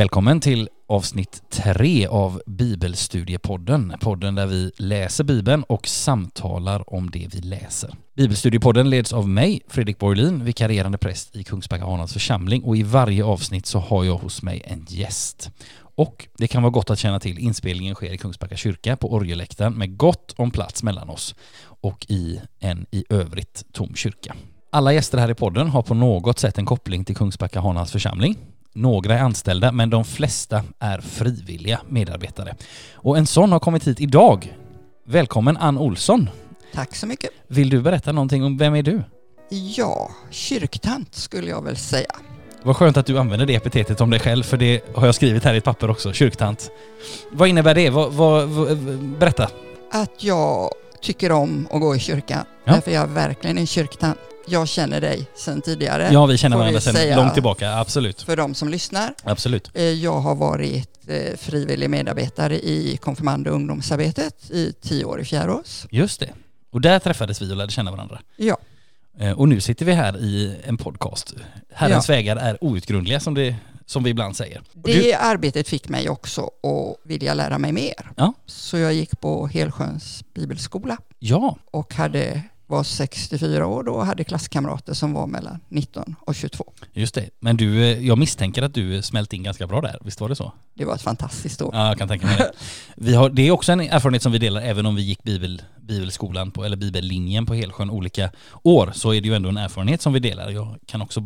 Välkommen till avsnitt tre av Bibelstudiepodden. Podden där vi läser Bibeln och samtalar om det vi läser. Bibelstudiepodden leds av mig, Fredrik Borglin, vikarierande präst i Kungsbacka Arnalds församling och i varje avsnitt så har jag hos mig en gäst. Och det kan vara gott att känna till, inspelningen sker i Kungsbacka kyrka på orgelläktaren med gott om plats mellan oss och i en i övrigt tom kyrka. Alla gäster här i podden har på något sätt en koppling till Kungsbacka Hanals församling. Några är anställda, men de flesta är frivilliga medarbetare. Och en sån har kommit hit idag. Välkommen Ann Olsson. Tack så mycket. Vill du berätta någonting om vem är du? Ja, kyrktant skulle jag väl säga. Vad skönt att du använder det epitetet om dig själv, för det har jag skrivit här i ett papper också, kyrktant. Vad innebär det? Vad, vad, vad, berätta. Att jag tycker om att gå i kyrkan. Ja. Därför är jag verkligen en kyrktant. Jag känner dig sedan tidigare. Ja, vi känner varandra sedan långt tillbaka, absolut. För de som lyssnar. Absolut. Eh, Jag har varit eh, frivillig medarbetare i konfirmand och ungdomsarbetet i tio år i Fjärås. Just det. Och där träffades vi och lärde känna varandra. Ja, Eh, Och nu sitter vi här i en podcast. Herrens vägar är outgrundliga som, det, som vi ibland säger. Det du, arbetet fick mig också att vilja lära mig mer. Ja. Så jag gick på Helsjöns bibelskola. ja, och hade, var 64 år då och hade klasskamrater som var mellan 19 och 22. just det. Men du, eh, jag misstänker att du smält in ganska bra där. Visst var det så? Det var ett fantastiskt år. Ja, jag kan tänka mig det. Vi har, det är också en erfarenhet som vi delar, även om vi gick bibel, bibelskolan på, eller bibellinjen på Helsjön olika år, så är det ju ändå en erfarenhet som vi delar. Jag kan också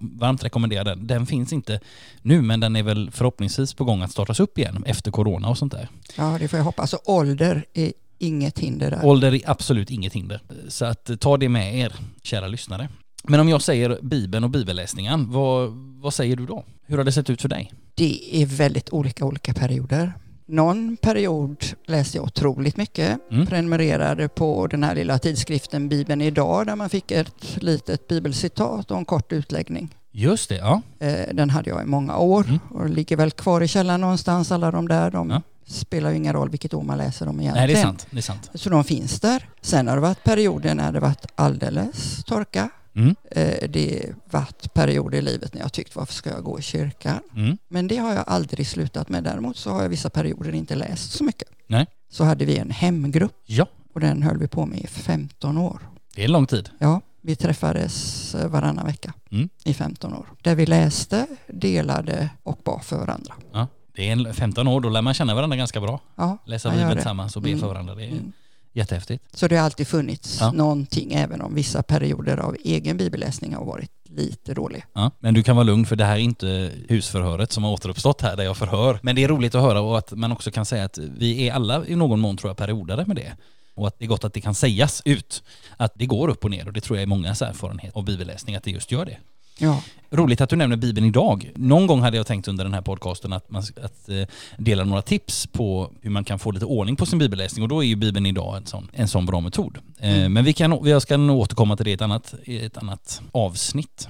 varmt rekommendera den. Den finns inte nu, men den är väl förhoppningsvis på gång att startas upp igen efter corona och sånt där. Ja, det får jag hoppas. Och ålder är inget hinder där. Ålder är absolut inget hinder. Så att eh, ta det med er, kära lyssnare. Men om jag säger Bibeln och bibelläsningen, vad, vad säger du då? Hur har det sett ut för dig? Det är väldigt olika olika perioder. Någon period läste jag otroligt mycket. Mm. Prenumererade på den här lilla tidskriften Bibeln idag där man fick ett litet bibelcitat och en kort utläggning. Just det, ja. Eh, Den hade jag i många år Mm. och ligger väl kvar i källaren någonstans alla de där. De Ja. Spelar ju ingen roll vilket år man läser dem egentligen. Nej, det är sant. Det är sant. Så de finns där. Sen har det varit perioder när det varit alldeles torka. Mm. Eh, Det varit perioder i livet när jag tyckt varför ska jag gå i kyrkan? Mm. Men det har jag aldrig slutat med. Däremot så har jag vissa perioder inte läst så mycket. Nej. Så hade vi en hemgrupp Ja, och den höll vi på med i 15 år. det är en lång tid. Ja, vi träffades eh, varannan vecka Mm. i 15 år. Där vi läste, delade och bad för varandra. Ja. Det är en 15 år, då lär man känna varandra ganska bra. Ja, Läsa Bibeln tillsammans och be Mm. för varandra. Det är Mm. jättehäftigt. Så det har alltid funnits Ja. någonting, även om vissa perioder av egen bibelläsning har varit lite dåliga. Ja. Men du kan vara lugn för det här är inte husförhöret som har återuppstått här där jag förhör. Men det är roligt att höra och att man också kan säga att vi är alla i någon mån tror jag periodare med det. Och att det är gott att det kan sägas ut. Att det går upp och ner och det tror jag är mångas erfarenhet av bibelläsning att det just gör det. Ja, Roligt att du nämner Bibeln idag. Någon gång hade jag tänkt under den här podcasten att, man, att eh, dela några tips på hur man kan få lite ordning på sin bibelläsning och då är ju Bibeln idag en sån, en sån bra metod. Eh, Mm. Men vi kan, jag ska nog återkomma till det i ett annat, ett annat avsnitt.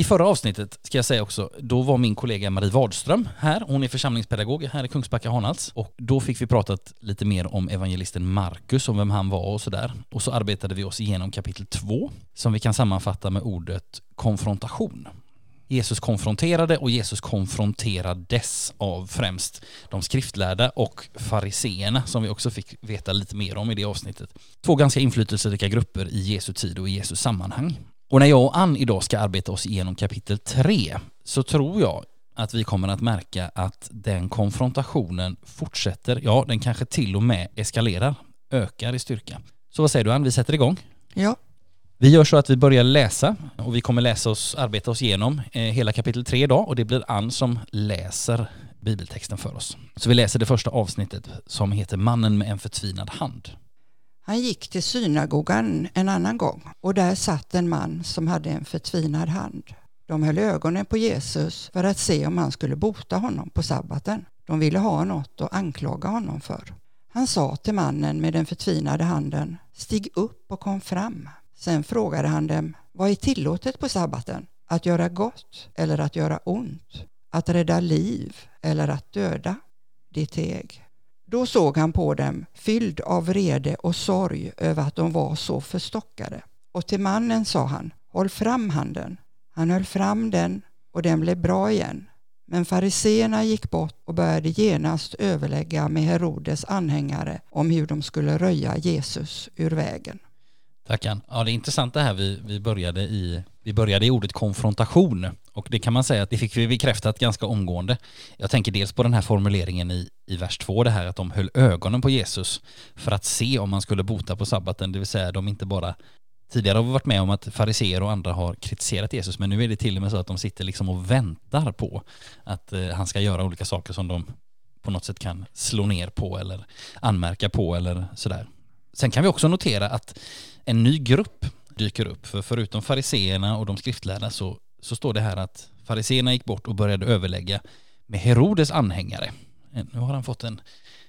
I förra avsnittet ska jag säga också, då var min kollega Marie Wadström här. Hon är församlingspedagog här i Kungsbacka Hanals. Och då fick vi pratat lite mer om evangelisten Markus, om vem han var och sådär. Och så arbetade vi oss igenom kapitel 2, som vi kan sammanfatta med ordet konfrontation. Jesus konfronterade och Jesus konfronterades av främst de skriftlärda och fariseerna som vi också fick veta lite mer om i det avsnittet. Två ganska inflytelserika grupper i Jesu tid och i Jesu sammanhang. Och när jag och Ann idag ska arbeta oss igenom kapitel 3 så tror jag att vi kommer att märka att den konfrontationen fortsätter, ja den kanske till och med eskalerar, ökar i styrka. Så vad säger du Ann, vi sätter igång? ja, Vi gör så att vi börjar läsa och vi kommer läsa oss, arbeta oss igenom eh, hela kapitel 3 idag och det blir Ann som läser bibeltexten för oss. Så vi läser det första avsnittet som heter Mannen med en förtvinad hand. Han gick till synagogan en annan gång och där satt en man som hade en förtvinad hand. De höll ögonen på Jesus för att se om han skulle bota honom på sabbaten. De ville ha något att anklaga honom för. Han sa till mannen med den förtvinade handen, stig upp och kom fram. Sen frågade han dem, vad är tillåtet på sabbaten? Att göra gott eller att göra ont? Att rädda liv eller att döda? De teg. Då såg han på dem, fylld av vrede och sorg över att de var så förstockade. Och till mannen sa han, håll fram handen. Han höll fram den och den blev bra igen. Men fariseerna gick bort och började genast överlägga med Herodes anhängare om hur de skulle röja Jesus ur vägen. Tackan. Ja, det är intressant det här vi, vi, började i, vi började i ordet konfrontation och det kan man säga att det fick vi bekräftat ganska omgående. Jag tänker dels på den här formuleringen i, i vers 2, det här att de höll ögonen på Jesus för att se om man skulle bota på sabbaten, det vill säga de inte bara Tidigare har vi varit med om att fariseer och andra har kritiserat Jesus men nu är det till och med så att de sitter liksom och väntar på att eh, han ska göra olika saker som de på något sätt kan slå ner på eller anmärka på eller sådär. Sen kan vi också notera att en ny grupp dyker upp. För förutom fariseerna och de skriftlärda så, så står det här att fariseerna gick bort och började överlägga med Herodes anhängare. Nu har han fått en,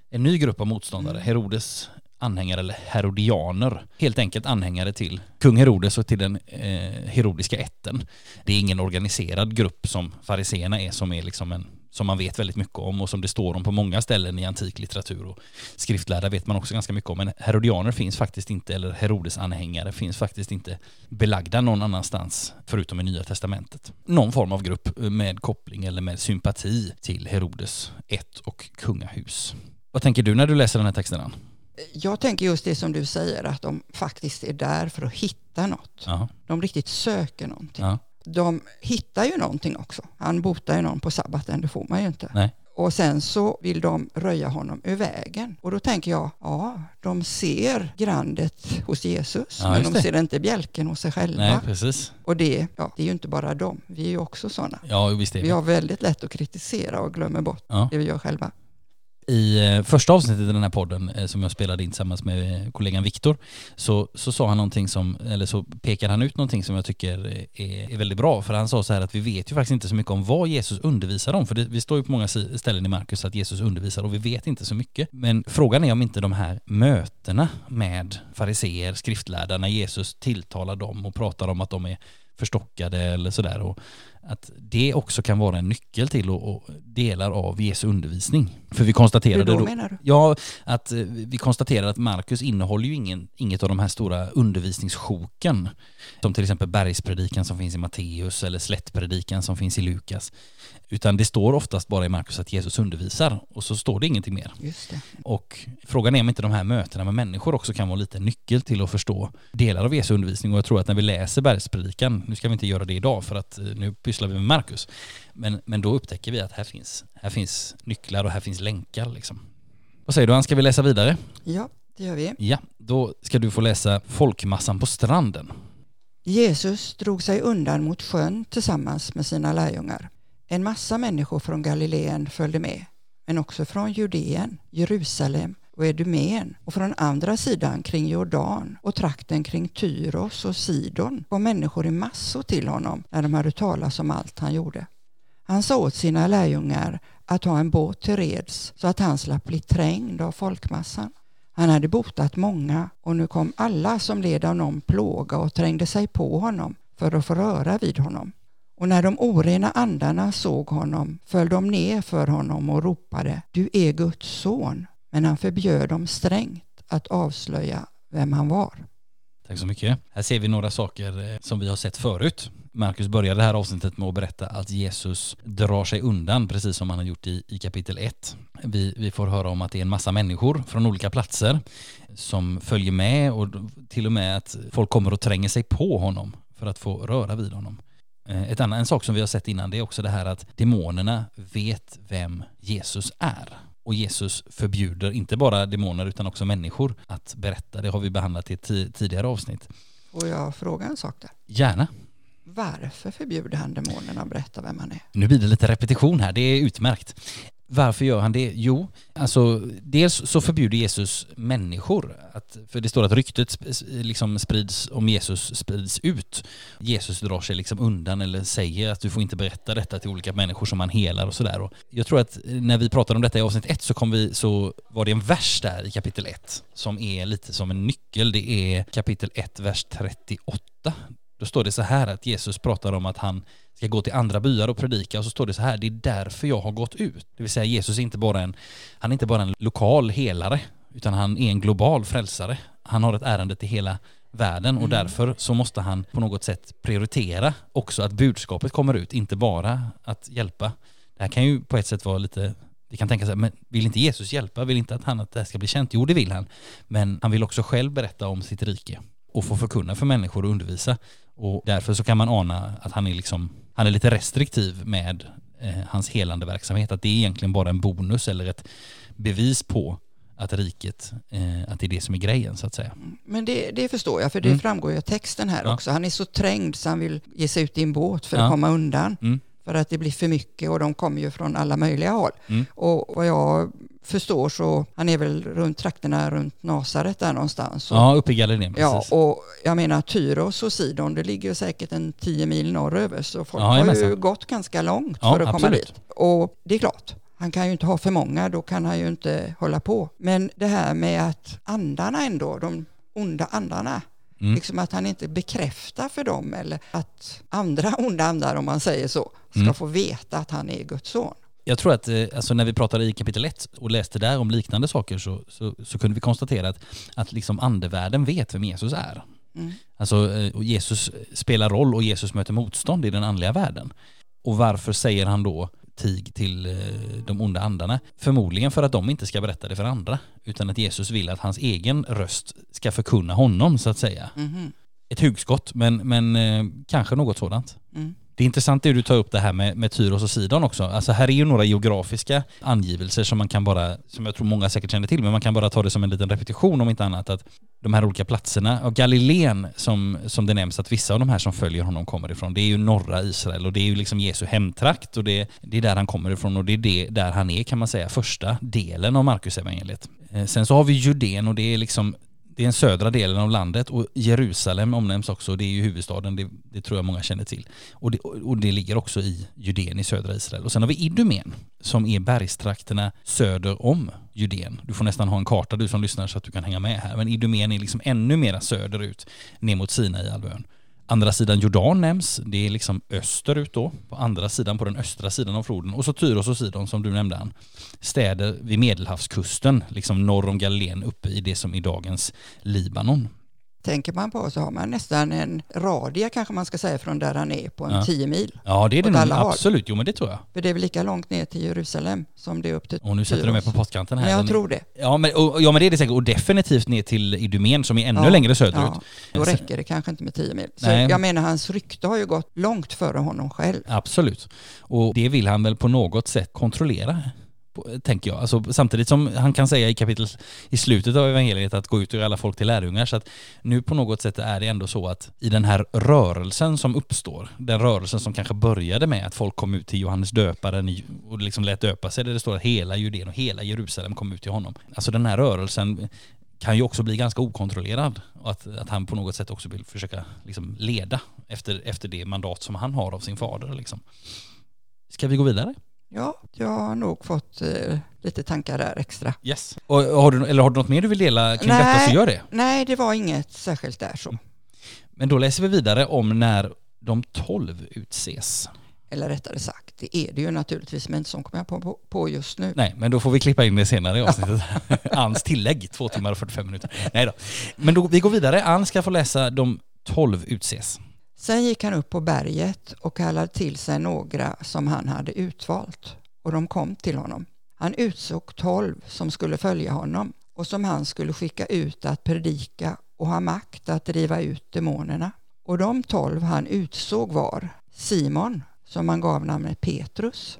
en ny grupp av motståndare. Mm. Herodes anhängare eller herodianer. Helt enkelt anhängare till kung Herodes och till den eh, herodiska ätten. Det är ingen organiserad grupp som fariseerna är som är liksom en som man vet väldigt mycket om och som det står om på många ställen i antik litteratur och skriftlärda vet man också ganska mycket om. Men herodianer finns faktiskt inte, eller Herodes-anhängare finns faktiskt inte belagda någon annanstans förutom i Nya Testamentet. Någon form av grupp eh, med koppling eller med sympati till Herodes ett och kungahus. Vad tänker du när du läser den här texten? Ann? Jag tänker just det som du säger, att de faktiskt är där för att hitta något. Aha. De riktigt söker någonting. Ja de hittar ju någonting också. Han botar ju någon på sabbaten, det får man ju inte. Nej. Och sen så vill de röja honom ur vägen. Och då tänker jag, ja, de ser grandet hos Jesus, ja, men de det. ser inte bjälken hos sig själva. Nej, precis. Och det, ja, det är ju inte bara dem, vi är ju också sådana. Ja, visst är vi. vi har väldigt lätt att kritisera och glömmer bort ja. det vi gör själva. I eh, första avsnittet i den här podden eh, som jag spelade in tillsammans med eh, kollegan Viktor så, så sa han någonting som, eller så pekade han ut någonting som jag tycker är, är, väldigt bra. För han sa så här att vi vet ju faktiskt inte så mycket om vad Jesus undervisar om. För det, vi står ju på många ställen i Markus att Jesus undervisar och vi vet inte så mycket. Men frågan är om inte de här mötena med fariseer, skriftlärda, när Jesus tilltalar dem och pratar om att de är förstockade eller sådär. Och att det också kan vara en nyckel till och, och delar av Jesu undervisning. För vi konstaterade Hur då, menar du? Ja, att eh, vi konstaterade att Markus innehåller ju ingen, inget av de här stora undervisningssjoken. Som till exempel bergspredikan som finns i Matteus eller slättpredikan som finns i Lukas. Utan det står oftast bara i Markus att Jesus undervisar och så står det ingenting mer. Och frågan är om inte de här mötena med människor också kan vara lite nyckel till att förstå delar av Jesu undervisning. Och jag tror att när vi läser bergspredikan, nu ska vi inte göra det idag för att eh, nu pysslar vi med Markus, men, men då upptäcker vi att här finns, här finns nycklar och här finns länkar liksom. Vad säger du, Ann, ska vi läsa vidare? Ja, det gör vi. Ja, då ska du få läsa Folkmassan på stranden. Jesus drog sig undan mot sjön tillsammans med sina lärjungar. En massa människor från Galileen följde med, men också från Judeen, Jerusalem och Edumen och från andra sidan kring Jordan och trakten kring Tyros och Sidon kom människor i massor till honom när de hade talat om allt han gjorde. Han sa åt sina lärjungar att ha en båt till reds så att han slapp bli trängd av folkmassan. Han hade botat många och nu kom alla som led av någon plåga och trängde sig på honom för att få röra vid honom. Och när de orena andarna såg honom föll de ner för honom och ropade Du är Guds son. Men han förbjöd dem strängt att avslöja vem han var. Tack så mycket. Här ser vi några saker eh, som vi har sett förut. Markus började det här avsnittet med att berätta att Jesus drar sig undan precis som han har gjort i, i kapitel 1. Vi, vi får höra om att det är en massa människor från olika platser som följer med och till och med att folk kommer och tränger sig på honom för att få röra vid honom. Eh, ett annat, en sak som vi har sett innan det är också det här att demonerna vet vem Jesus är. Och Jesus förbjuder inte bara demoner utan också människor att berätta. Det har vi behandlat i ett tidigare avsnitt. Får jag fråga en sak där? Gärna. Varför förbjuder han demonerna att berätta vem han är? Nu blir det lite repetition här, det är utmärkt. Varför gör han det? Jo, alltså dels så förbjuder Jesus människor. Att, för det står att ryktet liksom sprids om Jesus sprids ut. Jesus drar sig liksom undan eller säger att du får inte berätta detta till olika människor som han helar och sådär. Jag tror att eh, när vi pratade om detta i avsnitt ett så, kom vi, så var det en vers där i kapitel 1 som är lite som en nyckel. Det är kapitel 1, vers 38. Då står det så här att Jesus pratar om att han ska gå till andra byar och predika och så står det så här, det är därför jag har gått ut. Det vill säga Jesus är inte bara en, han är inte bara en lokal helare, utan han är en global frälsare. Han har ett ärende till hela världen och mm. därför så måste han på något sätt prioritera också att budskapet kommer ut, inte bara att hjälpa Det här kan ju på ett sätt vara lite vi kan tänka så här, men vill inte Jesus hjälpa? Vill inte att han att det här ska bli känt? Jo, det vill han. Men han vill också själv berätta om sitt rike och få förkunna för människor och undervisa. Och därför så kan man ana att han är liksom, han är lite restriktiv med eh, hans helande verksamhet. Att det är egentligen bara en bonus eller ett bevis på att riket, eh, att det är det som är grejen så att säga. Men det, det förstår jag, för det Mm. framgår ju av texten här Ja. också. Han är så trängd så han vill ge sig ut i en båt för att Ja. komma undan. Mm. För att det blir för mycket och de kommer ju från alla möjliga håll. Mm. Och vad jag förstår så, han är väl runt trakterna runt Nasaret där någonstans. Och, Ja, uppe i Galileen Ja, och jag menar Tyros och Sidon, det ligger säkert en 10 mil norröver, så folk Ja, har ju gått ganska långt Ja, för att komma absolut. dit. Och det är klart, han kan ju inte ha för många, då kan han ju inte hålla på. Men det här med att andarna ändå, de onda andarna, Mm. liksom att han inte bekräftar för dem eller att andra onda andar, om man säger så, ska Mm. få veta att han är Guds son. Jag tror att eh, alltså när vi pratade i kapitel 1 och läste där om liknande saker så, så, så kunde vi konstatera att, att liksom andevärlden vet vem Jesus är. Mm. Alltså eh, Jesus spelar roll och Jesus möter motstånd i den andliga världen. Och varför säger han då tig till eh, de onda andarna? Förmodligen för att de inte ska berätta det för andra utan att Jesus vill att hans egen röst ska förkunna honom så att säga. Mhm. Ett hugskott men, men kanske något sådant. Mm. Det är intressant det du tar upp det här med, med Tyros och Sidon också. Alltså här är ju några geografiska angivelser som man kan bara, som jag tror många säkert känner till, men man kan bara ta det som en liten repetition om inte annat. Att de här olika platserna, och Galileen som, som det nämns att vissa av de här som följer honom kommer ifrån, det är ju norra Israel och det är ju liksom Jesu hemtrakt och det, det är där han kommer ifrån och det är det, där han är kan man säga, första delen av Markus evangeliet. Eh, sen så har vi Judén och det är liksom det är den södra delen av landet och Jerusalem omnämns också, det är ju huvudstaden, det, det tror jag många känner till. Och det, och det ligger också i Judeen i södra Israel. Och sen har vi Idumen som är bergstrakterna söder om Judeen. Du får nästan ha en karta du som lyssnar så att du kan hänga med här. Men Idumen är liksom ännu mera söderut ner mot Sinaihalvön. Andra sidan Jordan nämns, det är liksom österut då, på andra sidan, på den östra sidan av floden. Och så Tyros och Sidon som du nämnde han. Städer vid medelhavskusten, liksom norr om Galileen uppe i det som är dagens Libanon. Tänker man på så har man nästan en radie kanske man ska säga från där han är på en Ja. 10 mil. Ja det är det nog, absolut, jo men det tror jag. För det är väl lika långt ner till Jerusalem som det är upp till Och nu sätter du mig på pottkanten här. Men jag tror det. Ja men, och, ja men det är det säkert, och definitivt ner till Idumen som är ännu Ja, längre söderut. Ja, då räcker det kanske inte med 10 mil. Så Nej. jag menar hans rykte har ju gått långt före honom själv. Absolut. Och det vill han väl på något sätt kontrollera, tänker jag. Alltså, samtidigt som han kan säga i kapitel i slutet av evangeliet att gå ut och göra alla folk till lärjungar. Så att nu på något sätt är det ändå så att i den här rörelsen som uppstår, den rörelsen som kanske började med att folk kom ut till Johannes döparen och liksom lät döpa sig, där det står att hela Judeen och hela Jerusalem kom ut till honom. Alltså den här rörelsen kan ju också bli ganska okontrollerad och att, att han på något sätt också vill försöka liksom leda efter, efter det mandat som han har av sin fader. Liksom. Ska vi gå vidare? Ja, jag har nog fått eh, lite tankar där extra. Yes. Och, har du, eller har du något mer du vill dela kring detta så Nej. gör det. Nej, det var inget särskilt där så. Men då läser vi vidare om när de tolv utses. Eller rättare sagt, det är det ju naturligtvis, men som kommer jag på, på, på just nu. Nej, men då får vi klippa in det senare i avsnittet. Ans tillägg, två timmar och 45 minuter. Nej då. Men då, vi går vidare. Ann ska få läsa de tolv utses. Sen gick han upp på berget och kallade till sig några som han hade utvalt och de kom till honom. Han utsåg tolv som skulle följa honom och som han skulle skicka ut att predika och ha makt att driva ut demonerna. Och de tolv han utsåg var Simon, som han gav namnet Petrus,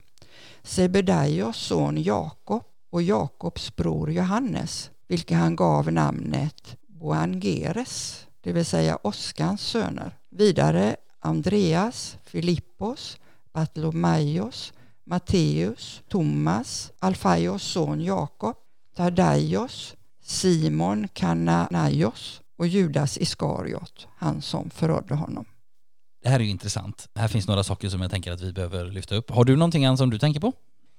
Sebedaios son Jakob och Jakobs bror Johannes, vilka han gav namnet Boangeres, det vill säga Oskans söner. Vidare Andreas, Filippos, Bartolomaios, Matteus, Thomas, Alfaios son Jakob, Tadaios, Simon Kananaios och Judas Iskariot, han som förrådde honom. Det här är ju intressant. Här finns några saker som jag tänker att vi behöver lyfta upp. Har du någonting Ann som du tänker på?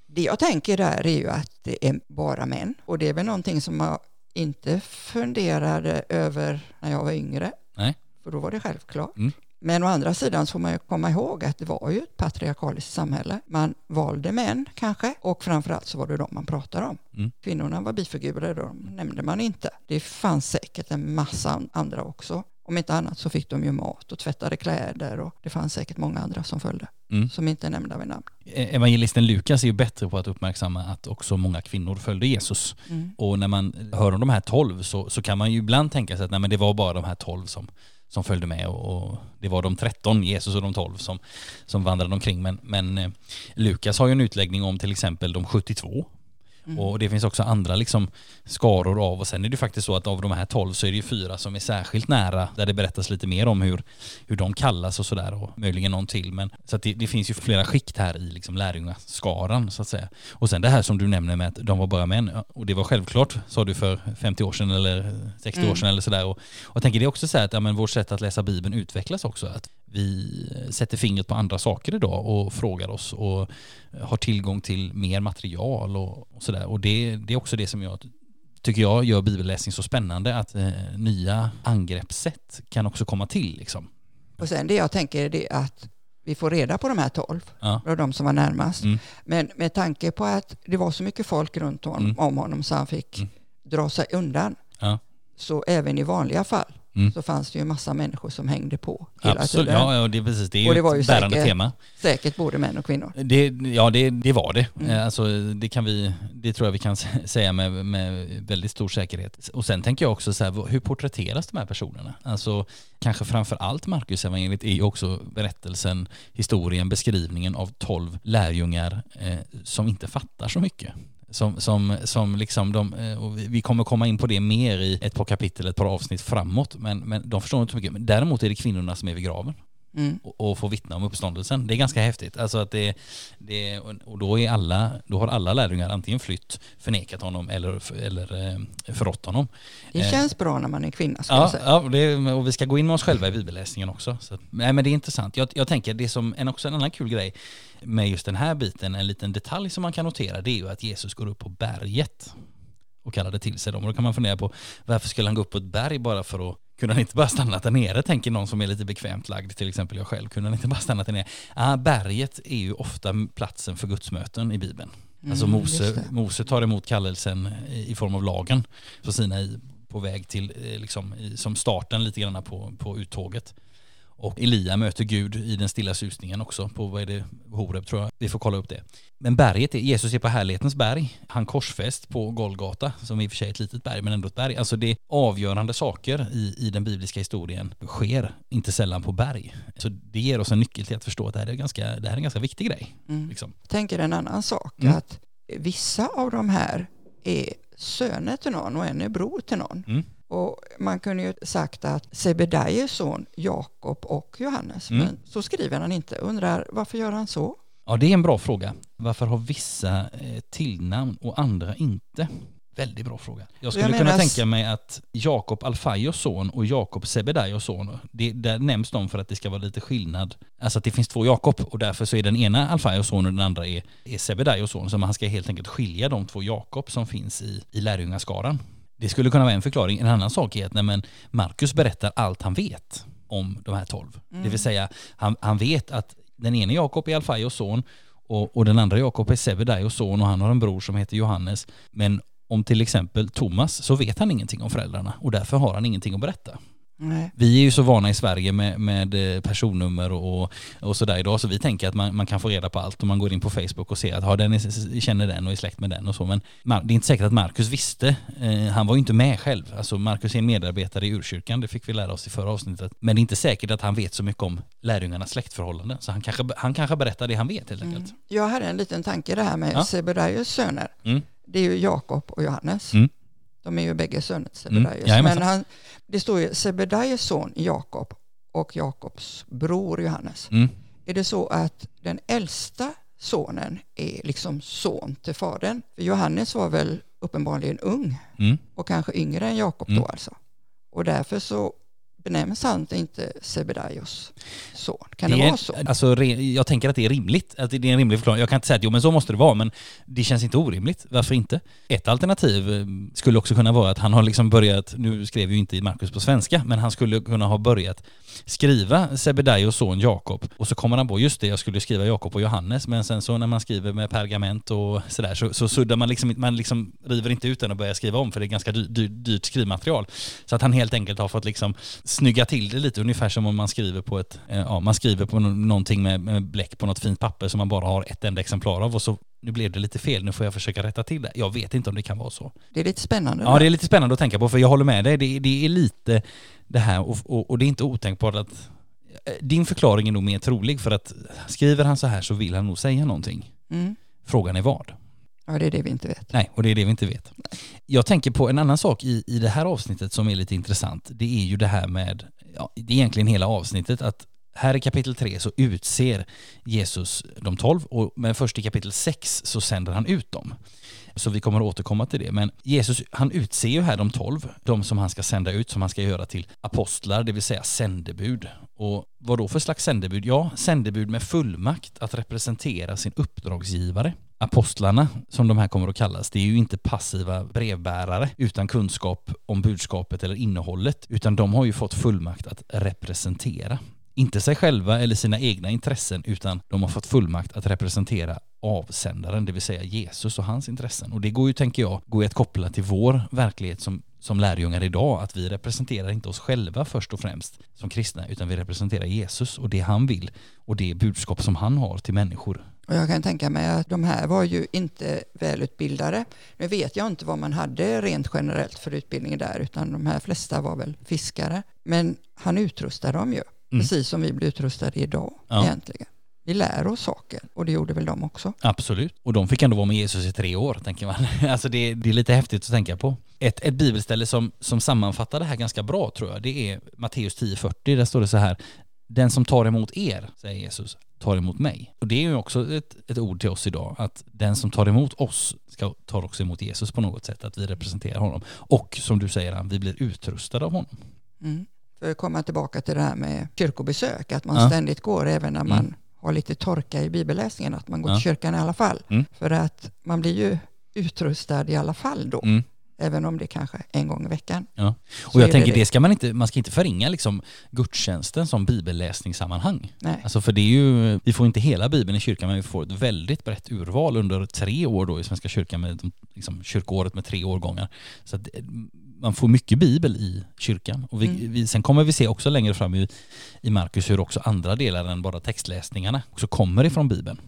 Det jag tänker där är ju att det är bara män och det är väl någonting som jag inte funderade över när jag var yngre. Nej. För då var det självklart. Mm. Men å andra sidan så får man ju komma ihåg att det var ju ett patriarkaliskt samhälle. Man valde män kanske och framförallt så var det de man pratade om. Mm. Kvinnorna var bifigurer, de nämnde man inte. Det fanns säkert en massa andra också. Om inte annat så fick de ju mat och tvättade kläder och det fanns säkert många andra som följde. Mm. Som inte är nämnda vid namn. E- Evangelisten Lukas är ju bättre på att uppmärksamma att också många kvinnor följde Jesus. Mm. Och när man hör om de här tolv så, så kan man ju ibland tänka sig att nej, men det var bara de här tolv som, som följde med och, och det var de tretton, Jesus och de tolv som, som vandrade omkring. Men, men eh, Lukas har ju en utläggning om till exempel de 72 Mm. och det finns också andra liksom skaror av och sen är det faktiskt så att av de här tolv så är det ju fyra som är särskilt nära där det berättas lite mer om hur, hur de kallas och sådär och möjligen någon till. Men, så att det, det finns ju flera skikt här i liksom lärjungaskaran så att säga. Och sen det här som du nämner med att de var bara män och det var självklart sa du för 50 år sedan eller 60 år Mm. sedan eller sådär. Och, och jag tänker det är också så här att ja, men vårt sätt att läsa Bibeln utvecklas också. Att vi sätter fingret på andra saker idag och frågar oss och har tillgång till mer material och, och sådär. Och det, det är också det som jag tycker jag gör bibelläsning så spännande att eh, nya angreppssätt kan också komma till liksom. Och sen det jag tänker är att vi får reda på de här tolv, Ja. de som var närmast. Mm. Men med tanke på att det var så mycket folk runt honom, Mm. om honom så han fick Mm. dra sig undan. Ja. Så även i vanliga fall Mm. så fanns det ju massa människor som hängde på hela Absolut, tiden. ja, ja det är precis. Det är Och det var ett ju bärande säkert- tema. Säkert både män och kvinnor. Det, ja, det, det var det. Mm. Eh, Alltså, det, kan vi, det tror jag vi kan säga med, med väldigt stor säkerhet. Och sen tänker jag också så här, hur porträtteras de här personerna? Alltså, kanske framför allt Marcus evangeliet är ju också berättelsen, historien, beskrivningen av tolv lärjungar eh, som inte fattar så mycket. Som, som, som liksom de, eh, och vi- vi kommer komma in på det mer i ett par kapitel, ett par avsnitt framåt, men, men de förstår inte så mycket. Men däremot är det kvinnorna som är vid graven Mm. och, och få vittna om uppståndelsen. Det är ganska häftigt. Alltså att det, det, och då, är alla, då har alla lärjungar antingen flytt, förnekat honom eller, eller eh, förrått honom. Det Eh, känns bra när man är kvinna ska jag Ja, säga. ja det, och vi ska gå in med oss själva i bibelläsningen också. Så, nej, men det är intressant. Jag, jag tänker det som en, också en annan kul grej med just den här biten, en liten detalj som man kan notera, det är ju att Jesus går upp på berget och kallade till sig dem. Och då kan man fundera på varför skulle han gå upp på ett berg bara för att kunde han inte bara stannat där nere, tänker någon som är lite bekvämt lagd, till exempel jag själv. Kunde han inte bara stannat där nere? Ah, berget är ju ofta platsen för gudsmöten i Bibeln. Alltså Mm, Mose, just det. Mose tar emot kallelsen i form av lagen för Sinai på väg till, eh, liksom, som starten lite grann på, på uttåget. Och Elia möter Gud i den stilla susningen också på, vad är det, Horeb tror jag. Vi får kolla upp det. Men berget, är, Jesus är på härlighetens berg. Han korsfäst på Golgata, som i och för sig är ett litet berg, men ändå ett berg. Alltså det är avgörande saker i, i den bibliska historien sker inte sällan på berg. Så det ger oss en nyckel till att förstå att det här är, ganska, det här är en ganska viktig grej. Mm. Liksom. Jag tänker en annan sak, Mm. att vissa av de här är söner till någon och en är bror till någon. Mm. Och man kunde ju sagt att Sebedaios son Jakob och Johannes, Mm. men så skriver han inte. Undrar varför gör han så? Ja, det är en bra fråga. Varför har vissa eh, tillnamn och andra inte? Väldigt bra fråga. Jag skulle Jag kunna tänka mig att Jakob Alfaios son och Jakob Sebedaios son, det, där nämns de för att det ska vara lite skillnad. Alltså att det finns två Jakob och därför så är den ena Alfaios son och den andra är, är Sebedaios son. Så man ska helt enkelt skilja de två Jakob som finns i, i lärjungaskaran. Det skulle kunna vara en förklaring. En annan sak är att när men Markus berättar allt han vet om de här tolv. Det vill säga, han, han vet att den ene Jakob är Alfaios son och, och den andra Jakob är Sebedaios son och han har en bror som heter Johannes. Men om till exempel Thomas så vet han ingenting om föräldrarna och därför har han ingenting att berätta. Nej. Vi är ju så vana i Sverige med, med eh, personnummer och, och sådär idag så vi tänker att man, man kan få reda på allt om man går in på Facebook och ser att ha, den är, känner den och är släkt med den och så. Men det är inte säkert att Markus visste. Eh, han var ju inte med själv. Alltså Markus är en medarbetare i urkyrkan, det fick vi lära oss i förra avsnittet. Men det är inte säkert att han vet så mycket om lärjungarnas släktförhållanden. Så han kanske, han kanske berättar det han vet helt enkelt. Mm. Jag hade en liten tanke det här med Ja. Sebedaios söner. Mm. Det är ju Jakob och Johannes. Mm. De är ju bägge söner till Sebedaios. Jajamensan. Men han, det står ju Sebedaios son Jakob och Jakobs bror Johannes. Mm. Är det så att den äldsta sonen är liksom son till fadern? För Johannes var väl uppenbarligen ung Mm. och kanske yngre än Jakob Mm. då alltså. Och därför så benämns han inte Sebedaios son. Kan det, är, vara så? Alltså, re- jag tänker att det är rimligt. Att det är en rimlig förklaring. Jag kan inte säga att jo men så måste det vara, men det känns inte orimligt. Varför inte? Ett alternativ eh, skulle också kunna vara att han har liksom börjat, nu skrev ju inte Markus på svenska, men han skulle kunna ha börjat skriva Sebedaios son Jakob och så kommer han på, just det, jag skulle skriva Jakob och Johannes, men sen så när man skriver med pergament och sådär så, så suddar man liksom, man liksom river inte ut den och börjar skriva om för det är ganska dy, dy, dyrt skrivmaterial. Så att han helt enkelt har fått liksom snygga till det lite, ungefär som om man skriver på ett, eh, ja, man skriver på någonting med, med bläck på något fint papper som man bara har ett enda exemplar av och så nu blev det lite fel, nu får jag försöka rätta till det. Jag vet inte om det kan vara så. Det är lite spännande. Ja, det är lite spännande att tänka på, för jag håller med dig. Det, det är lite det här, och, och, och det är inte otänkbart att eh, din förklaring är nog mer trolig för att skriver han så här så vill han nog säga någonting. Mm. Frågan är vad? Ja, det är det vi inte vet. Nej, och det är det vi inte vet. Jag tänker på en annan sak i, i det här avsnittet som är lite intressant. Det är ju det här med, ja, det är egentligen hela avsnittet, att här i kapitel 3 så utser Jesus de tolv, men först i kapitel 6 så sänder han ut dem. Så vi kommer att återkomma till det. Men Jesus, han utser ju här de tolv, de som han ska sända ut, som han ska göra till apostlar, det vill säga sändebud. Och vad då för slags sändebud? Ja, sändebud med fullmakt att representera sin uppdragsgivare. Apostlarna, som de här kommer att kallas, det är ju inte passiva brevbärare utan kunskap om budskapet eller innehållet, utan de har ju fått fullmakt att representera inte sig själva eller sina egna intressen utan de har fått fullmakt att representera avsändaren, det vill säga Jesus och hans intressen. Och det går ju, tänker jag, går ju att koppla till vår verklighet som, som lärjungar idag, att vi representerar inte oss själva först och främst som kristna, utan vi representerar Jesus och det han vill och det budskap som han har till människor. Och jag kan tänka mig att de här var ju inte välutbildade. Nu vet jag inte vad man hade rent generellt för utbildning där, utan de här flesta var väl fiskare. Men han utrustade dem ju. Mm. Precis som vi blir utrustade idag ja. egentligen. Vi lär oss saker och det gjorde väl de också. Absolut. Och de fick ändå vara med Jesus i tre år, tänker man. Alltså det, det är lite häftigt att tänka på. Ett, ett bibelställe som, som sammanfattar det här ganska bra tror jag, det är Matteus 10.40. Där står det så här, den som tar emot er, säger Jesus, tar emot mig. Och det är ju också ett, ett ord till oss idag, att den som tar emot oss ska, tar också emot Jesus på något sätt, att vi representerar honom. Och som du säger, vi blir utrustade av honom. Mm för att komma tillbaka till det här med kyrkobesök, att man ja. ständigt går även när man mm. Har lite torka i bibelläsningen, att man går ja. till kyrkan i alla fall. Mm. För att man blir ju utrustad i alla fall då. Mm. Även om det kanske är en gång i veckan. Ja. Och jag tänker det, det ska man inte, man ska inte förringa liksom gudstjänsten som bibelläsningssammanhang. Nej. Alltså för det är ju, vi får inte hela bibeln i kyrkan men vi får ett väldigt brett urval under tre år då i Svenska kyrkan med liksom, kyrkoåret med tre årgångar. Så att man får mycket bibel i kyrkan. Och vi, mm. vi, sen kommer vi se också längre fram i, i Markus hur också andra delar än bara textläsningarna också kommer ifrån bibeln.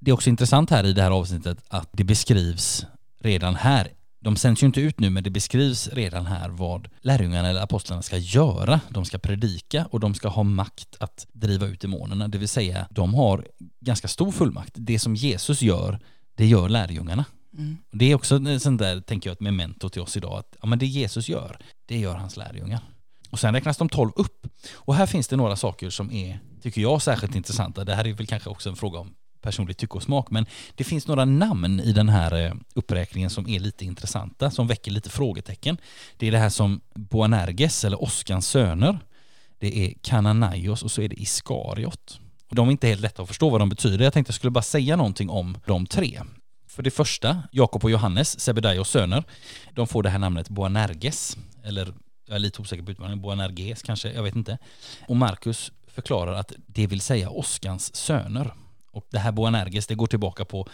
Det är också intressant här i det här avsnittet att det beskrivs redan här de sänds ju inte ut nu men det beskrivs redan här vad lärjungarna eller apostlarna ska göra. De ska predika och de ska ha makt att driva ut demonerna. Det vill säga de har ganska stor fullmakt. Det som Jesus gör, det gör lärjungarna. Mm. Det är också sånt där, tänker jag, ett memento till oss idag. Att ja, men det Jesus gör, det gör hans lärjungar. Och sen räknas de tolv upp. Och här finns det några saker som är, tycker jag, särskilt intressanta. Det här är väl kanske också en fråga om personligt tycke och smak, men det finns några namn i den här eh, uppräkningen som är lite intressanta, som väcker lite frågetecken. Det är det här som Boanerges, eller Oskans söner. Det är Kananaios och så är det Iskariot. De är inte helt lätta att förstå vad de betyder. Jag tänkte jag skulle bara säga någonting om de tre. För det första, Jakob och Johannes, Sebedaios söner, de får det här namnet Boanerges, eller jag är lite osäker på utmaningen, Boanerges kanske, jag vet inte. Och Markus förklarar att det vill säga Oskans söner. Och det här Boanerges, det går tillbaka på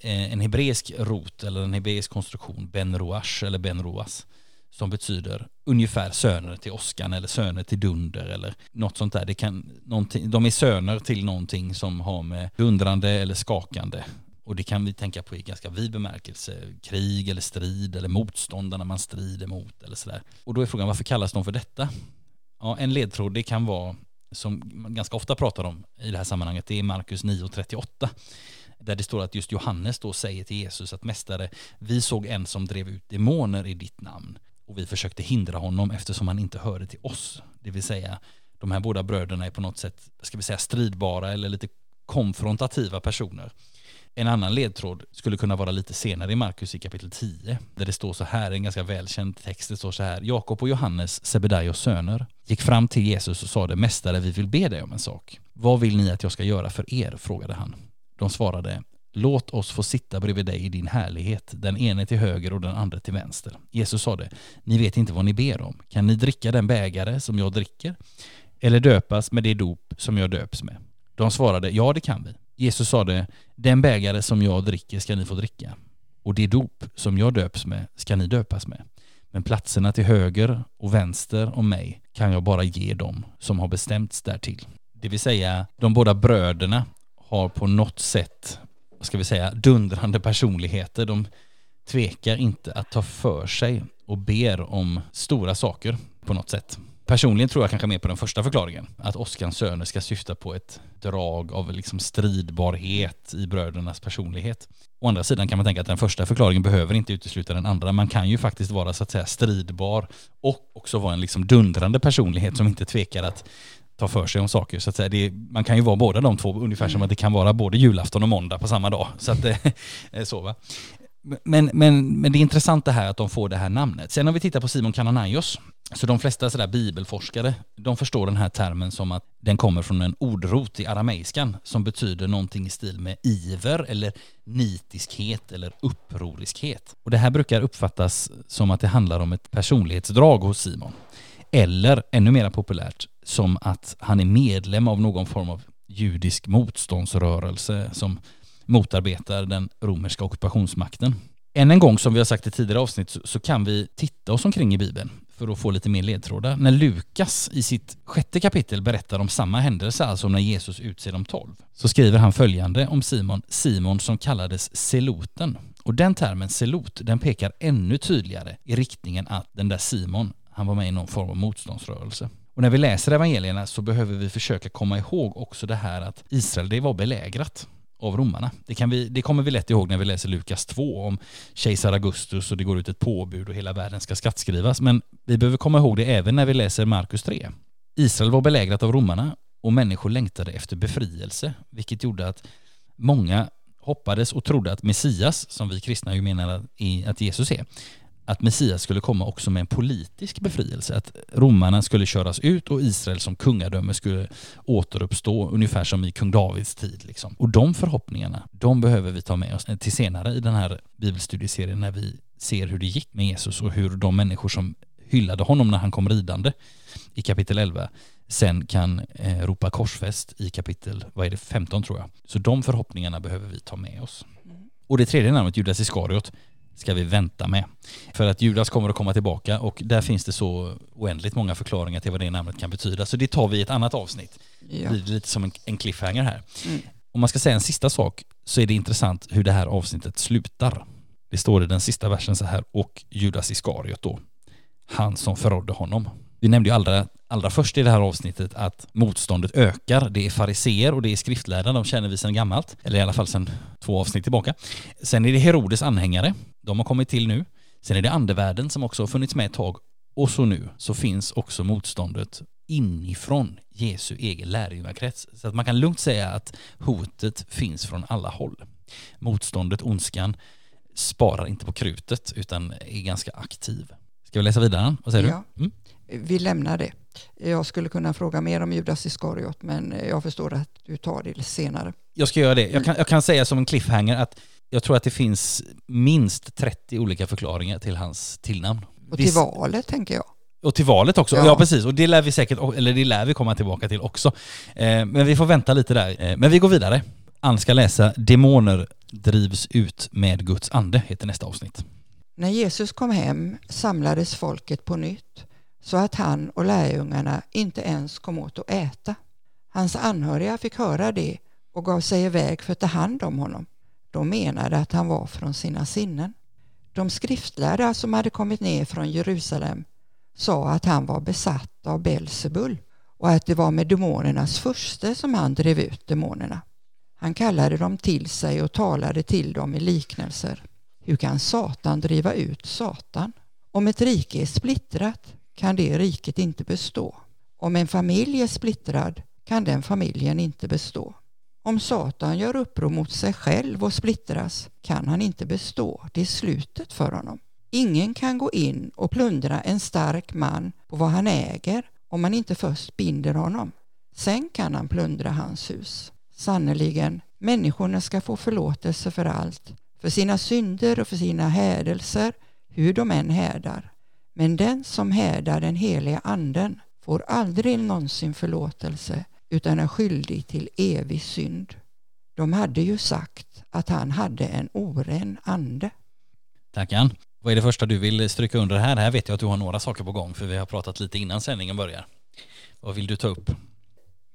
eh, en hebreisk rot eller en hebreisk konstruktion, Ben Roash eller Ben Roas, som betyder ungefär söner till Oskan eller söner till Dunder eller något sånt där. Det kan, de är söner till någonting som har med dundrande eller skakande och det kan vi tänka på i ganska vid bemärkelse, krig eller strid eller motståndarna man strider mot eller sådär. Och då är frågan varför kallas de för detta? Ja, en ledtråd det kan vara, som man ganska ofta pratar om i det här sammanhanget, det är Markus 9.38. Där det står att just Johannes då säger till Jesus att mästare, vi såg en som drev ut demoner i ditt namn och vi försökte hindra honom eftersom han inte hörde till oss. Det vill säga, de här båda bröderna är på något sätt, ska vi säga stridbara eller lite konfrontativa personer. En annan ledtråd skulle kunna vara lite senare i Markus i kapitel 10, där det står så här, en ganska välkänd text, det står så här, Jakob och Johannes, Sebedaios söner, gick fram till Jesus och sade, Mästare, vi vill be dig om en sak. Vad vill ni att jag ska göra för er? frågade han. De svarade, Låt oss få sitta bredvid dig i din härlighet, den ene till höger och den andra till vänster. Jesus sade, ni vet inte vad ni ber om. Kan ni dricka den bägare som jag dricker? Eller döpas med det dop som jag döps med? De svarade, ja det kan vi. Jesus sade, den bägare som jag dricker ska ni få dricka och det dop som jag döps med ska ni döpas med. Men platserna till höger och vänster om mig kan jag bara ge dem som har bestämts därtill. Det vill säga, de båda bröderna har på något sätt, vad ska vi säga, dundrande personligheter. De tvekar inte att ta för sig och ber om stora saker på något sätt. Personligen tror jag kanske mer på den första förklaringen. Att Oskars söner ska syfta på ett drag av liksom stridbarhet i brödernas personlighet. Å andra sidan kan man tänka att den första förklaringen behöver inte utesluta den andra. Man kan ju faktiskt vara så att säga stridbar och också vara en liksom dundrande personlighet som inte tvekar att ta för sig om saker. Så att säga, det, man kan ju vara båda de två, ungefär som att det kan vara både julafton och måndag på samma dag. Så att så va. Men, men, men det är intressant det här att de får det här namnet. Sen om vi tittar på Simon Kananaios, så de flesta sådär bibelforskare, de förstår den här termen som att den kommer från en ordrot i arameiskan som betyder någonting i stil med iver eller nitiskhet eller upproriskhet. Och det här brukar uppfattas som att det handlar om ett personlighetsdrag hos Simon. Eller ännu mer populärt, som att han är medlem av någon form av judisk motståndsrörelse som motarbetar den romerska ockupationsmakten. Än en gång, som vi har sagt i tidigare avsnitt, så kan vi titta oss omkring i Bibeln för att få lite mer ledtrådar. När Lukas i sitt sjätte kapitel berättar om samma händelse, alltså när Jesus utser de tolv, så skriver han följande om Simon, Simon som kallades Seloten. Och den termen selot, den pekar ännu tydligare i riktningen att den där Simon, han var med i någon form av motståndsrörelse. Och när vi läser evangelierna så behöver vi försöka komma ihåg också det här att Israel, det var belägrat av romarna. Det, kan vi, det kommer vi lätt ihåg när vi läser Lukas 2 om kejsar Augustus och det går ut ett påbud och hela världen ska skattskrivas. Men vi behöver komma ihåg det även när vi läser Markus 3. Israel var belägrat av romarna och människor längtade efter befrielse, vilket gjorde att många hoppades och trodde att Messias, som vi kristna ju menar att Jesus är, att Messias skulle komma också med en politisk befrielse, att romarna skulle köras ut och Israel som kungadöme skulle återuppstå ungefär som i kung Davids tid. Liksom. Och de förhoppningarna, de behöver vi ta med oss till senare i den här bibelstudieserien när vi ser hur det gick med Jesus och hur de människor som hyllade honom när han kom ridande i kapitel 11 sen kan eh, ropa korsfäst i kapitel, vad är det, 15 tror jag. Så de förhoppningarna behöver vi ta med oss. Mm. Och det tredje namnet, Judas Iskariot, ska vi vänta med. För att Judas kommer att komma tillbaka och där finns det så oändligt många förklaringar till vad det namnet kan betyda. Så det tar vi i ett annat avsnitt. Ja. Det blir lite som en, en cliffhanger här. Mm. Om man ska säga en sista sak så är det intressant hur det här avsnittet slutar. Det står i den sista versen så här, och Judas Iskariot då, han som förrådde honom. Vi nämnde ju allra, allra först i det här avsnittet att motståndet ökar. Det är fariseer och det är skriftlärda, de känner vi sedan gammalt. Eller i alla fall sedan två avsnitt tillbaka. Sen är det Herodes anhängare. De har kommit till nu. Sen är det andevärlden som också har funnits med ett tag. Och så nu så finns också motståndet inifrån Jesu egen lärjungakrets. Så att man kan lugnt säga att hotet finns från alla håll. Motståndet, ondskan, sparar inte på krutet utan är ganska aktiv. Ska vi läsa vidare? Vad säger ja. du? Mm? Vi lämnar det. Jag skulle kunna fråga mer om Judas Iskariot men jag förstår att du tar det senare. Jag ska göra det. Jag kan, jag kan säga som en cliffhanger att jag tror att det finns minst 30 olika förklaringar till hans tillnamn. Och till Viss... valet tänker jag. Och till valet också, ja. ja. precis. Och det lär vi säkert, eller det lär vi komma tillbaka till också. Eh, men vi får vänta lite där. Eh, men vi går vidare. Ann ska läsa Demoner drivs ut med Guds ande, heter nästa avsnitt. När Jesus kom hem samlades folket på nytt så att han och lärjungarna inte ens kom åt att äta. Hans anhöriga fick höra det och gav sig iväg för att ta hand om honom. De menade att han var från sina sinnen. De skriftlärda som hade kommit ner från Jerusalem sa att han var besatt av Belsebul och att det var med demonernas furste som han drev ut demonerna. Han kallade dem till sig och talade till dem i liknelser. Hur kan Satan driva ut Satan? Om ett rike är splittrat kan det riket inte bestå. Om en familj är splittrad kan den familjen inte bestå. Om Satan gör uppror mot sig själv och splittras kan han inte bestå. Det är slutet för honom. Ingen kan gå in och plundra en stark man på vad han äger om man inte först binder honom. Sen kan han plundra hans hus. Sannerligen, människorna ska få förlåtelse för allt, för sina synder och för sina hädelser, hur de än hädar. Men den som härdar den heliga anden får aldrig någonsin förlåtelse utan är skyldig till evig synd. De hade ju sagt att han hade en oren ande. Tackar. Vad är det första du vill stryka under här? Här vet jag att du har några saker på gång för vi har pratat lite innan sändningen börjar. Vad vill du ta upp?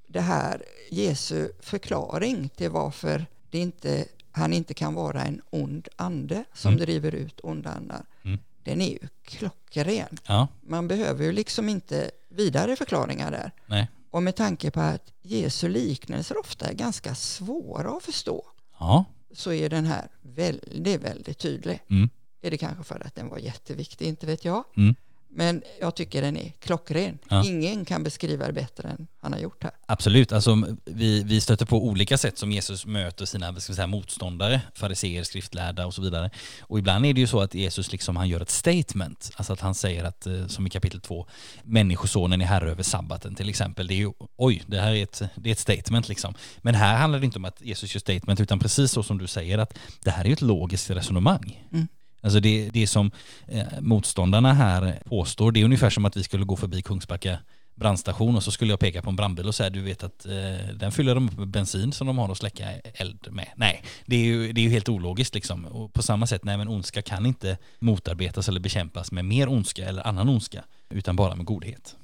Det här Jesu förklaring till varför det inte, han inte kan vara en ond ande som Mm. driver ut onda andar. Mm. Den är ju klockren. Ja, Man behöver ju liksom inte vidare förklaringar där. nej. Och med tanke på att Jesu liknelser ofta är ganska svåra att förstå Ja, så är den här väldigt, väldigt tydlig. Mm. Är det kanske för att den var jätteviktig, inte vet jag. Mm. Men jag tycker den är klockren. Ja. Ingen kan beskriva det bättre än han har gjort här. absolut. Alltså, vi, vi stöter på olika sätt som Jesus möter sina ska säga, motståndare, fariseer, skriftlärda och så vidare. Och ibland är det ju så att Jesus liksom, han gör ett statement, alltså att han säger att, eh, som i kapitel 2, människosonen är herre över sabbaten till exempel. Det är ju, oj, det här är ett, det är ett statement liksom. Men här handlar det inte om att Jesus gör statement, utan precis så som du säger att det här är ju ett logiskt resonemang. Mm. Alltså det, det som eh, motståndarna här påstår, det är ungefär som att vi skulle gå förbi Kungsbacka brandstation och så skulle jag peka på en brandbil och säga du vet att eh, den fyller de upp med bensin som de har att släcka eld med. Nej, det är ju, det är ju helt ologiskt liksom. Och på samma sätt, nej men ondska kan inte motarbetas eller bekämpas med mer ondska eller annan ondska, utan bara med godhet.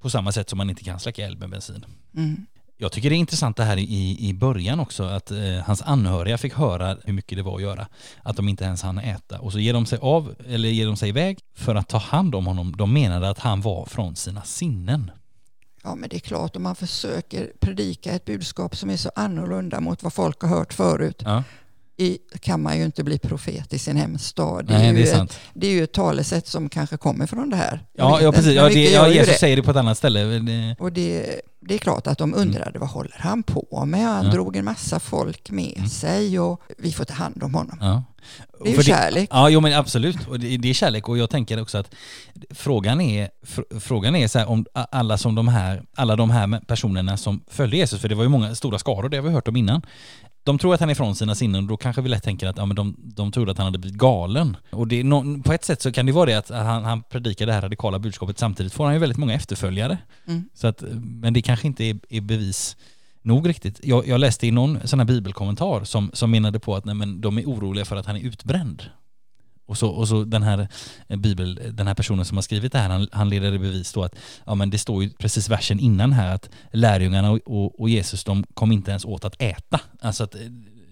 På samma sätt som man inte kan släcka eld med bensin. Mm. Jag tycker det är intressant det här i, i början också, att eh, hans anhöriga fick höra hur mycket det var att göra. Att de inte ens hann äta. Och så ger de sig av, eller ger de sig iväg för att ta hand om honom. De menade att han var från sina sinnen. Ja, men det är klart om man försöker predika ett budskap som är så annorlunda mot vad folk har hört förut Ja, i, kan man ju inte bli profet i sin hemstad. Det är, nej ju det är ett, sant. det är ju ett talesätt som kanske kommer från det här. Ja, ja precis. Ja, det, ja, ju Jesus det. säger det på ett annat ställe. Det, Och det, det är klart att de undrade vad håller han på med? Han Mm. Ja. drog en massa folk med Mm. sig och vi får ta hand om honom. ja. Det är ju För kärlek. Ja, jo men absolut. Och det, det är kärlek och jag tänker också att frågan är, fr, frågan är så här om alla som de här, alla de här personerna som följde Jesus, för det var ju många stora skaror, det har vi hört om innan. De tror att han är från sina sinnen och då kanske vi lätt tänker att ja, men de, de trodde att han hade blivit galen. Och det nå- på ett sätt så kan det vara det att han, han predikar det här radikala budskapet samtidigt får han ju väldigt många efterföljare. Mm. Så att, men det kanske inte är, är bevis nog riktigt. Jag, jag läste i någon sån här bibelkommentar som, som menade på att nej, men de är oroliga för att han är utbränd. Och så, och så den, här, eh, bibel, den här personen som har skrivit det här, han, han leder i bevis då att ja, men det står ju precis versen innan här att lärjungarna och, och, och Jesus de kom inte ens åt att äta. Alltså att eh,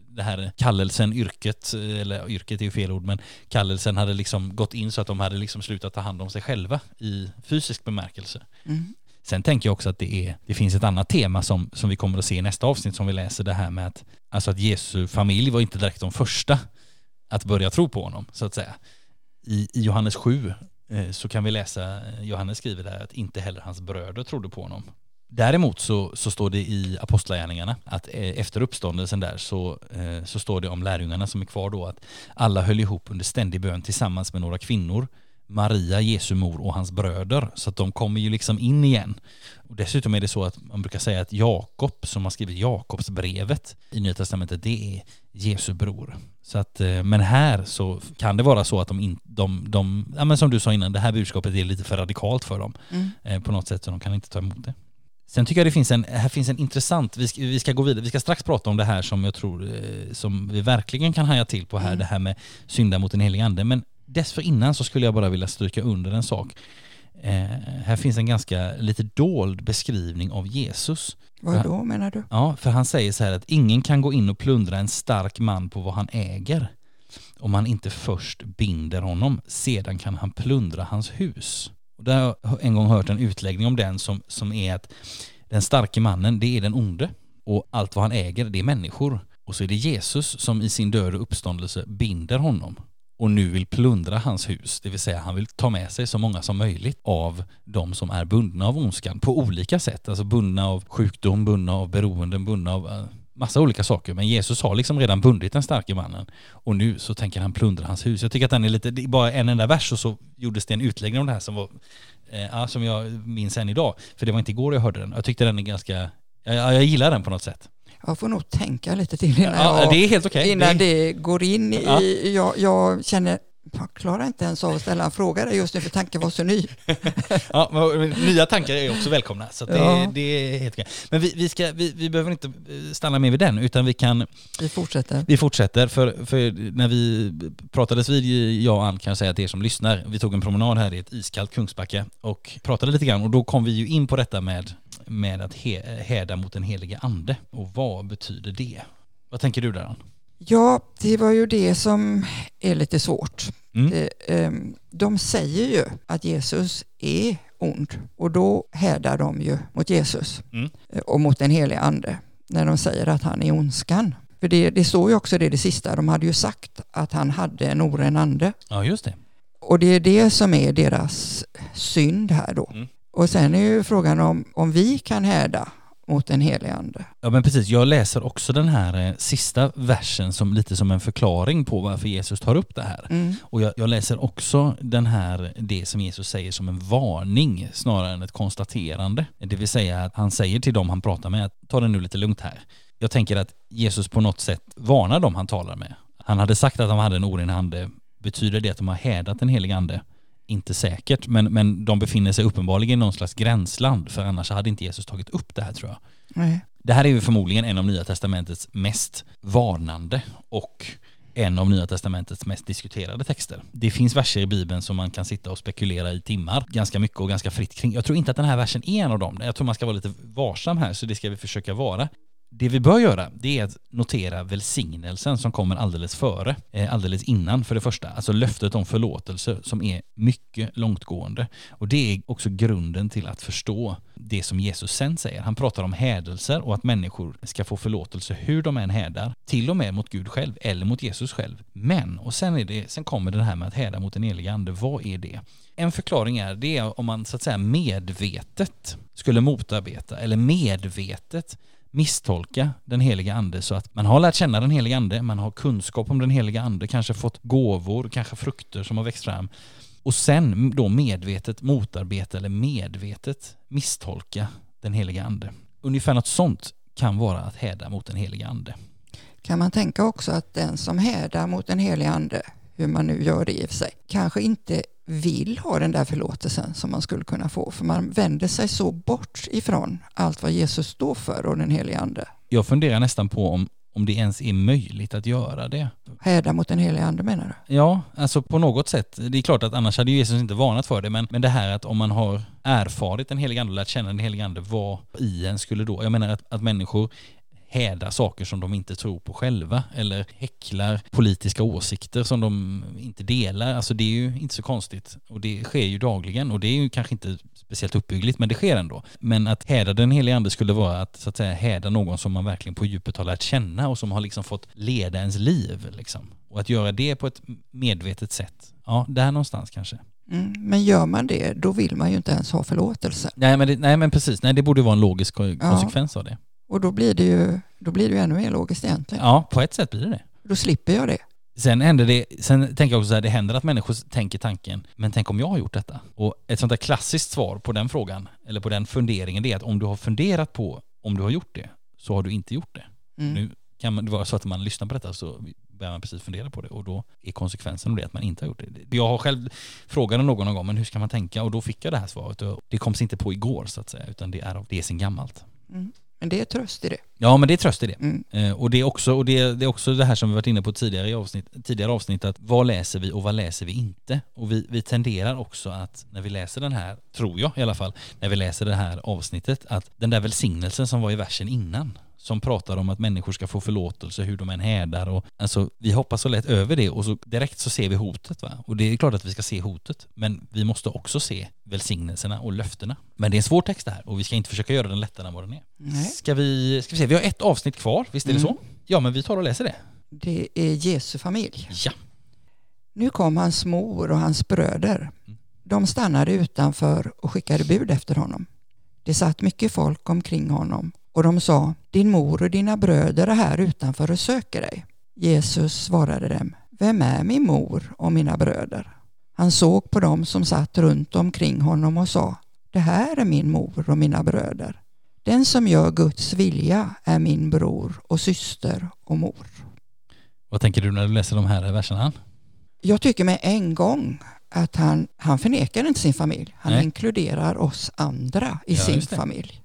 det här kallelsen, yrket, eh, eller yrket är ju fel ord, men kallelsen hade liksom gått in så att de hade liksom slutat ta hand om sig själva i fysisk bemärkelse. Mm. Sen tänker jag också att det, är, det finns ett annat tema som, som vi kommer att se i nästa avsnitt som vi läser det här med att, alltså att Jesu familj var inte direkt de första att börja tro på honom, så att säga. I, i Johannes 7 eh, så kan vi läsa, eh, Johannes skriver där att inte heller hans bröder trodde på honom. Däremot så, så står det i Apostlagärningarna att eh, efter uppståndelsen där så, eh, så står det om lärjungarna som är kvar då att alla höll ihop under ständig bön tillsammans med några kvinnor Maria, Jesu mor och hans bröder. Så att de kommer ju liksom in igen. Och dessutom är det så att man brukar säga att Jakob, som har skrivit Jakobsbrevet i Nya Testamentet, det är Jesu bror. Så att, eh, men här så kan det vara så att de, in, de, de ja men som du sa innan, det här budskapet är lite för radikalt för dem Mm. eh, på något sätt så de kan inte ta emot det. Sen tycker jag det finns en, här finns en intressant, vi ska, vi ska gå vidare, vi ska strax prata om det här som jag tror, eh, som vi verkligen kan haja till på här, Mm. det här med synda mot den helige ande. Men dessförinnan så skulle jag bara vilja stryka under en sak. Eh, här finns en ganska lite dold beskrivning av Jesus. Vad då menar du? Ja, för han säger så här att ingen kan gå in och plundra en stark man på vad han äger om han inte först binder honom, sedan kan han plundra hans hus. Och där har jag en gång hört en utläggning om den som, som är att den starke mannen, det är den onde och allt vad han äger, det är människor. Och så är det Jesus som i sin död och uppståndelse binder honom och nu vill plundra hans hus, det vill säga han vill ta med sig så många som möjligt av de som är bundna av ondskan på olika sätt, alltså bundna av sjukdom, bundna av beroenden, bundna av eh, massa olika saker. Men Jesus har liksom redan bundit den starke mannen och nu så tänker han plundra hans hus. Jag tycker att den är lite, det är bara en enda vers och så gjordes det en utläggning om det här som var, eh, som jag minns än idag. För det var inte igår jag hörde den. Jag tyckte den är ganska, jag, jag gillar den på något sätt. Jag får nog tänka lite till innan, Ja, jag, det innan Det det går in i... Ja. Jag, jag känner Jag klarar inte ens av att ställa en fråga där just nu för tanken var så ny. ja, nya tankar är också välkomna. Så det, Ja. det är helt okej. Men vi, vi, ska, vi, vi behöver inte eh, stanna med vid den, utan vi kan Vi fortsätter. Vi fortsätter, för, för när vi pratades vid, jag och Ann kan jag säga till er som lyssnar, vi tog en promenad här i ett iskallt Kungsbacka och pratade lite grann och då kom vi ju in på detta med, med att he, häda mot den helige ande. Och vad betyder det? Vad tänker du där Ann? Ja, det var ju det som är lite svårt. Mm. Det, ehm, de säger ju att Jesus är ond och då härdar de ju mot Jesus Mm. eh, och mot den helige ande när de säger att han är ondskan. För det, det står ju också det, det sista, de hade ju sagt att han hade en oren ande. Ja, just det. Och det är det som är deras synd här då. Mm. Och sen är ju frågan om, om vi kan härda mot den helige ande. Ja men precis, jag läser också den här eh, sista versen som lite som en förklaring på varför Jesus tar upp det här. Mm. Och jag, jag läser också den här, det som Jesus säger som en varning snarare än ett konstaterande. Det vill säga att han säger till dem han pratar med att ta det nu lite lugnt här. Jag tänker att Jesus på något sätt varnar dem han talar med. Han hade sagt att de hade en oren ande. Betyder det att de har hädat en helig ande? Inte säkert, men, men de befinner sig uppenbarligen i någon slags gränsland för annars hade inte Jesus tagit upp det här tror jag. Nej. Det här är ju förmodligen en av Nya Testamentets mest varnande och en av Nya Testamentets mest diskuterade texter. Det finns verser i Bibeln som man kan sitta och spekulera i timmar ganska mycket och ganska fritt kring. Jag tror inte att den här versen är en av dem. Jag tror man ska vara lite varsam här, så det ska vi försöka vara. Det vi bör göra, det är att notera välsignelsen som kommer alldeles före, eh, alldeles innan för det första. Alltså löftet om förlåtelse som är mycket långtgående. Och det är också grunden till att förstå det som Jesus sen säger. Han pratar om hädelser och att människor ska få förlåtelse hur de än hädar, till och med mot Gud själv eller mot Jesus själv. Men, och sen, är det, sen kommer det här med att häda mot den heliga ande, vad är det? En förklaring är det om man så att säga medvetet skulle motarbeta eller medvetet misstolka den heliga ande så att man har lärt känna den heliga ande, man har kunskap om den heliga ande, kanske fått gåvor, kanske frukter som har växt fram och sen då medvetet motarbeta eller medvetet misstolka den heliga ande. Ungefär något sånt kan vara att häda mot den heliga ande. Kan man tänka också att den som hädar mot den helige ande, hur man nu gör det i och för sig, kanske inte vill ha den där förlåtelsen som man skulle kunna få, för man vänder sig så bort ifrån allt vad Jesus står för och den helige ande. Jag funderar nästan på om, om det ens är möjligt att göra det. Härdar mot den helige ande menar du? Ja, alltså på något sätt. Det är klart att annars hade Jesus inte varnat för det, men, men det här att om man har erfarit den heliga ande och lärt känna den heliga ande, vad i en skulle då, jag menar att, att människor hädar saker som de inte tror på själva eller häcklar politiska åsikter som de inte delar. Alltså det är ju inte så konstigt och det sker ju dagligen och det är ju kanske inte speciellt uppbyggligt men det sker ändå. Men att häda den heliga ande skulle vara att så att säga häda någon som man verkligen på djupet har lärt känna och som har liksom fått leda ens liv liksom. Och att göra det på ett medvetet sätt, ja där någonstans kanske. Mm. Men gör man det, då vill man ju inte ens ha förlåtelse. Nej men, det, nej men precis, nej det borde vara en logisk ko- konsekvens av det. Och då blir det ju, då blir det ju ännu mer logiskt egentligen. Ja, på ett sätt blir det det. Då slipper jag det. Sen händer det, sen tänker jag också så här, det händer att människor tänker tanken, men tänk om jag har gjort detta? Och ett sånt där klassiskt svar på den frågan, eller på den funderingen, det är att om du har funderat på om du har gjort det, så har du inte gjort det. Mm. Nu kan man, det vara så att man lyssnar på detta så börjar man precis fundera på det och då är konsekvensen av det att man inte har gjort det. Jag har själv frågat någon någon gång, men hur ska man tänka? Och då fick jag det här svaret och det kom sig inte på igår så att säga, utan det är, det är sen gammalt. Mm. Men det är tröst i det. Ja, men det är tröst i det. Mm. Eh, och det är också, och det, det är också det här som vi varit inne på tidigare i avsnitt, tidigare avsnitt, att vad läser vi och vad läser vi inte? Och vi, vi tenderar också att när vi läser den här, tror jag i alla fall, när vi läser det här avsnittet, att den där välsignelsen som var i versen innan, som pratar om att människor ska få förlåtelse hur de än hädar och alltså vi hoppar så lätt över det och så direkt så ser vi hotet va. Och det är klart att vi ska se hotet, men vi måste också se välsignelserna och löftena. Men det är en svår text det här och vi ska inte försöka göra den lättare än vad den är. Nej. Ska vi, ska vi se, vi har ett avsnitt kvar, visst är det Mm. så? Ja, men vi tar och läser det. Det är Jesu familj. Ja. Nu kom hans mor och hans bröder. De stannade utanför och skickade bud efter honom. Det satt mycket folk omkring honom och de sa, din mor och dina bröder är här utanför och söker dig. Jesus svarade dem, vem är min mor och mina bröder? Han såg på dem som satt runt omkring honom och sa, det här är min mor och mina bröder. Den som gör Guds vilja är min bror och syster och mor. Vad tänker du när du läser de här verserna? Jag tycker med en gång att han, han förnekar inte sin familj. Han Nej. inkluderar oss andra i Ja, sin familj.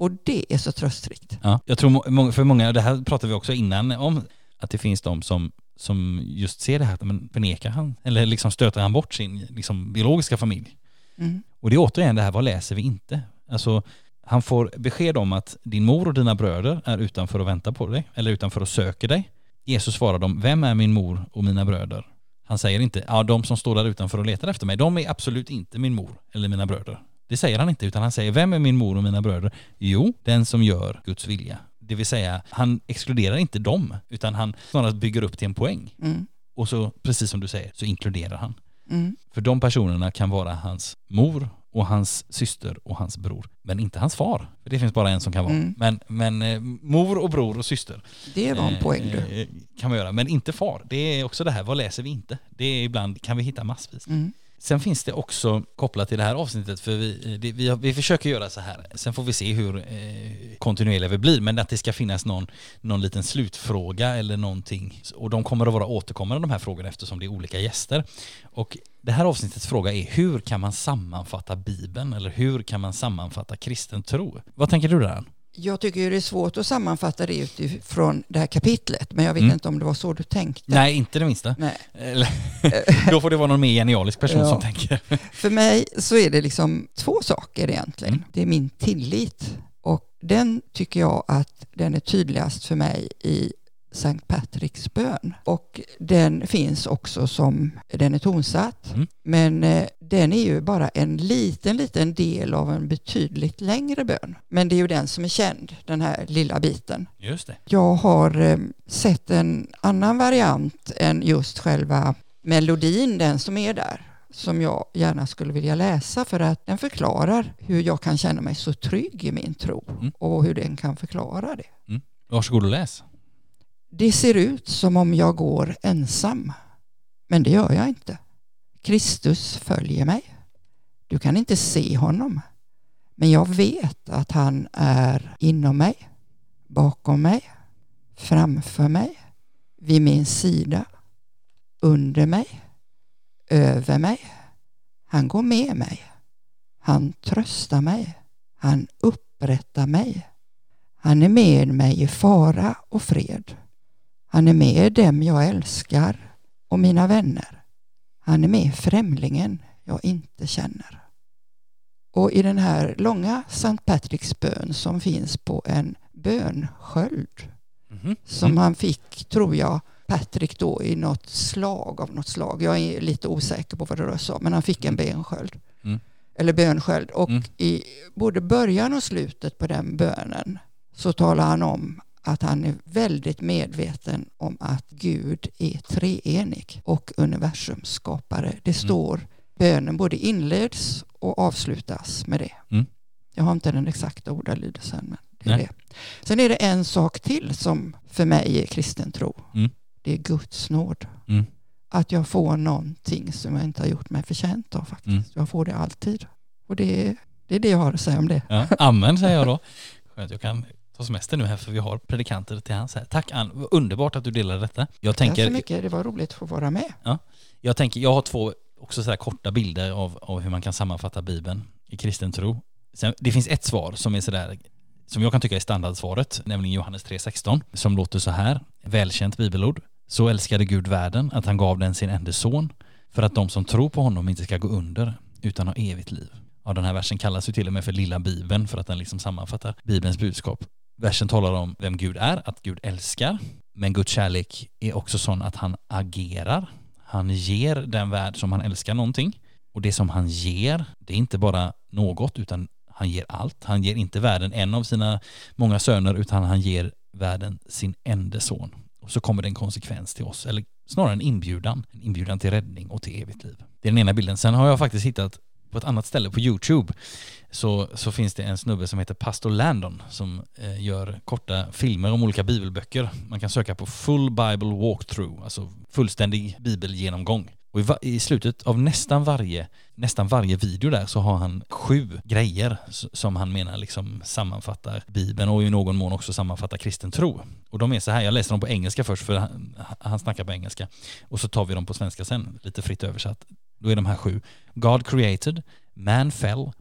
Och det är så tröstrikt. Ja, jag tror för många, det här pratade vi också innan om, att det finns de som, som just ser det här, men förnekar han, eller liksom stöter han bort sin liksom, biologiska familj? Mm. Och det är återigen det här, vad läser vi inte? Alltså, han får besked om att din mor och dina bröder är utanför och väntar på dig, eller utanför och söker dig. Jesus svarar dem, vem är min mor och mina bröder? Han säger inte, ja de som står där utanför och letar efter mig, de är absolut inte min mor eller mina bröder. Det säger han inte, utan han säger, vem är min mor och mina bröder? Jo, den som gör Guds vilja. Det vill säga, han exkluderar inte dem, utan han snarast bygger upp till en poäng. Mm. Och så, precis som du säger, så inkluderar han. Mm. För de personerna kan vara hans mor och hans syster och hans bror. Men inte hans far. För det finns bara en som kan vara. Mm. Men, men eh, mor och bror och syster Det var en eh, poäng du. eh, kan man göra. Men inte far. Det är också det här, vad läser vi inte? Det är ibland, kan vi hitta massvis. Mm. Sen finns det också kopplat till det här avsnittet, för vi, eh, det, vi, vi försöker göra så här, sen får vi se hur eh, kontinuerliga vi blir, men att det ska finnas någon, någon liten slutfråga eller någonting. Och de kommer att vara återkommande de här frågorna eftersom det är olika gäster. Och det här avsnittets fråga är hur kan man sammanfatta Bibeln eller hur kan man sammanfatta kristen tro? Vad tänker du där? Jag tycker det är svårt att sammanfatta det utifrån det här kapitlet, men jag vet Mm. inte om det var så du tänkte. Nej, inte det minsta. Nej. Då får det vara någon mer genialisk person Ja. som tänker. För mig så är det liksom två saker egentligen. Mm. Det är min tillit och den tycker jag att den är tydligast för mig i Sankt Patricks bön. Och den finns också som, den är tonsatt, Mm. men eh, den är ju bara en liten, liten del av en betydligt längre bön. Men det är ju den som är känd, den här lilla biten. Just det. Jag har eh, sett en annan variant än just själva melodin, den som är där, som jag gärna skulle vilja läsa för att den förklarar hur jag kan känna mig så trygg i min tro Mm. och hur den kan förklara det. Varsågod och läs. Det ser ut som om jag går ensam, men det gör jag inte. Kristus följer mig. Du kan inte se honom, men jag vet att han är inom mig, bakom mig, framför mig, vid min sida, under mig, över mig. Han går med mig. Han tröstar mig. Han upprättar mig. Han är med mig i fara och fred. Han är med dem jag älskar och mina vänner. Han är med främlingen jag inte känner. Och i den här långa Sankt Patricks bön som finns på en bönsköld Mhm. som Mm. han fick, tror jag, Patrick då i något slag av något slag. Jag är lite osäker på vad det rör sig om, men han fick en bensköld. Mm. Eller bönsköld. Och Mm. i både början och slutet på den bönen så talar han om att han är väldigt medveten om att Gud är treenig och universums skapare. Det står bönen både inleds och avslutas med det. Mm. Jag har inte den exakta ordalydelsen men det är Nej. det. Sen är det en sak till som för mig är kristen tro. Mm. Det är Guds nåd. Mm. Att jag får någonting som jag inte har gjort mig förtjänt av faktiskt. Mm. Jag får det alltid. Och det är, det är det jag har att säga om det. Ja, amen säger jag då. Skönt, jag kan ta semester nu här för vi har predikanter till hans här. Tack Ann, underbart att du delade detta. Jag Tack så tänker, mycket. Det var roligt att få vara med. jag tänker, jag har två också så korta bilder av, av hur man kan sammanfatta Bibeln i kristen tro. Sen, det finns ett svar som är sådär, som jag kan tycka är standardsvaret, nämligen Johannes 3.16, som låter så här, välkänt bibelord. Så älskade Gud världen att han gav den sin enda son för att de som tror på honom inte ska gå under utan ha evigt liv. Ja, den här versen kallas ju till och med för lilla bibeln för att den liksom sammanfattar Bibelns budskap. Versen talar om vem Gud är, att Gud älskar, men Guds kärlek är också sån att han agerar. Han ger den värld som han älskar någonting och det som han ger, det är inte bara något utan han ger allt. Han ger inte världen en av sina många söner utan han ger världen sin enda son. Och så kommer det en konsekvens till oss, eller snarare en inbjudan. En inbjudan till räddning och till evigt liv. Det är den ena bilden. Sen har jag faktiskt hittat på ett annat ställe på YouTube så, så finns det en snubbe som heter Pastor Landon som eh, gör korta filmer om olika bibelböcker. Man kan söka på Full Bible Walkthrough, alltså fullständig bibelgenomgång. Och i, i slutet av nästan varje, nästan varje video där så har han sju grejer som han menar liksom sammanfattar Bibeln och i någon mån också sammanfattar kristen tro. Och de är så här, jag läser dem på engelska först för han, han snackar på engelska. Och så tar vi dem på svenska sen, lite fritt översatt. Då är de här sju. God created, man fell,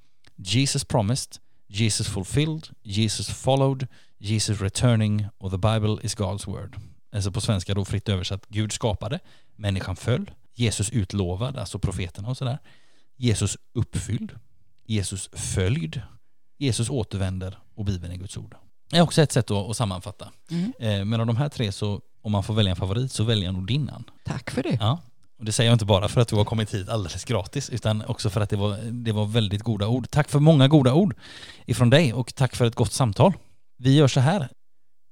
Jesus promised, Jesus fulfilled, Jesus followed, Jesus returning och the Bible is God's word. Alltså på svenska då fritt översatt, Gud skapade, människan föll, Jesus utlovad, alltså profeterna och sådär. Jesus uppfylld, Jesus följd, Jesus återvänder och Bibeln är Guds ord. Det är också ett sätt att, att sammanfatta. Mm. Eh, Men av de här tre så, om man får välja en favorit så väljer jag nog din Ann. Tack för det. Ja. Och det säger jag inte bara för att du har kommit hit alldeles gratis utan också för att det var, det var väldigt goda ord. Tack för många goda ord ifrån dig och tack för ett gott samtal. Vi gör så här.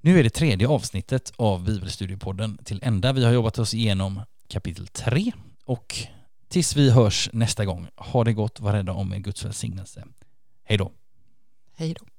Nu är det tredje avsnittet av Bibelstudiepodden till ända. Vi har jobbat oss igenom kapitel 3 och tills vi hörs nästa gång, ha det gott, var rädda om er Guds välsignelse. Hej då! Hej då.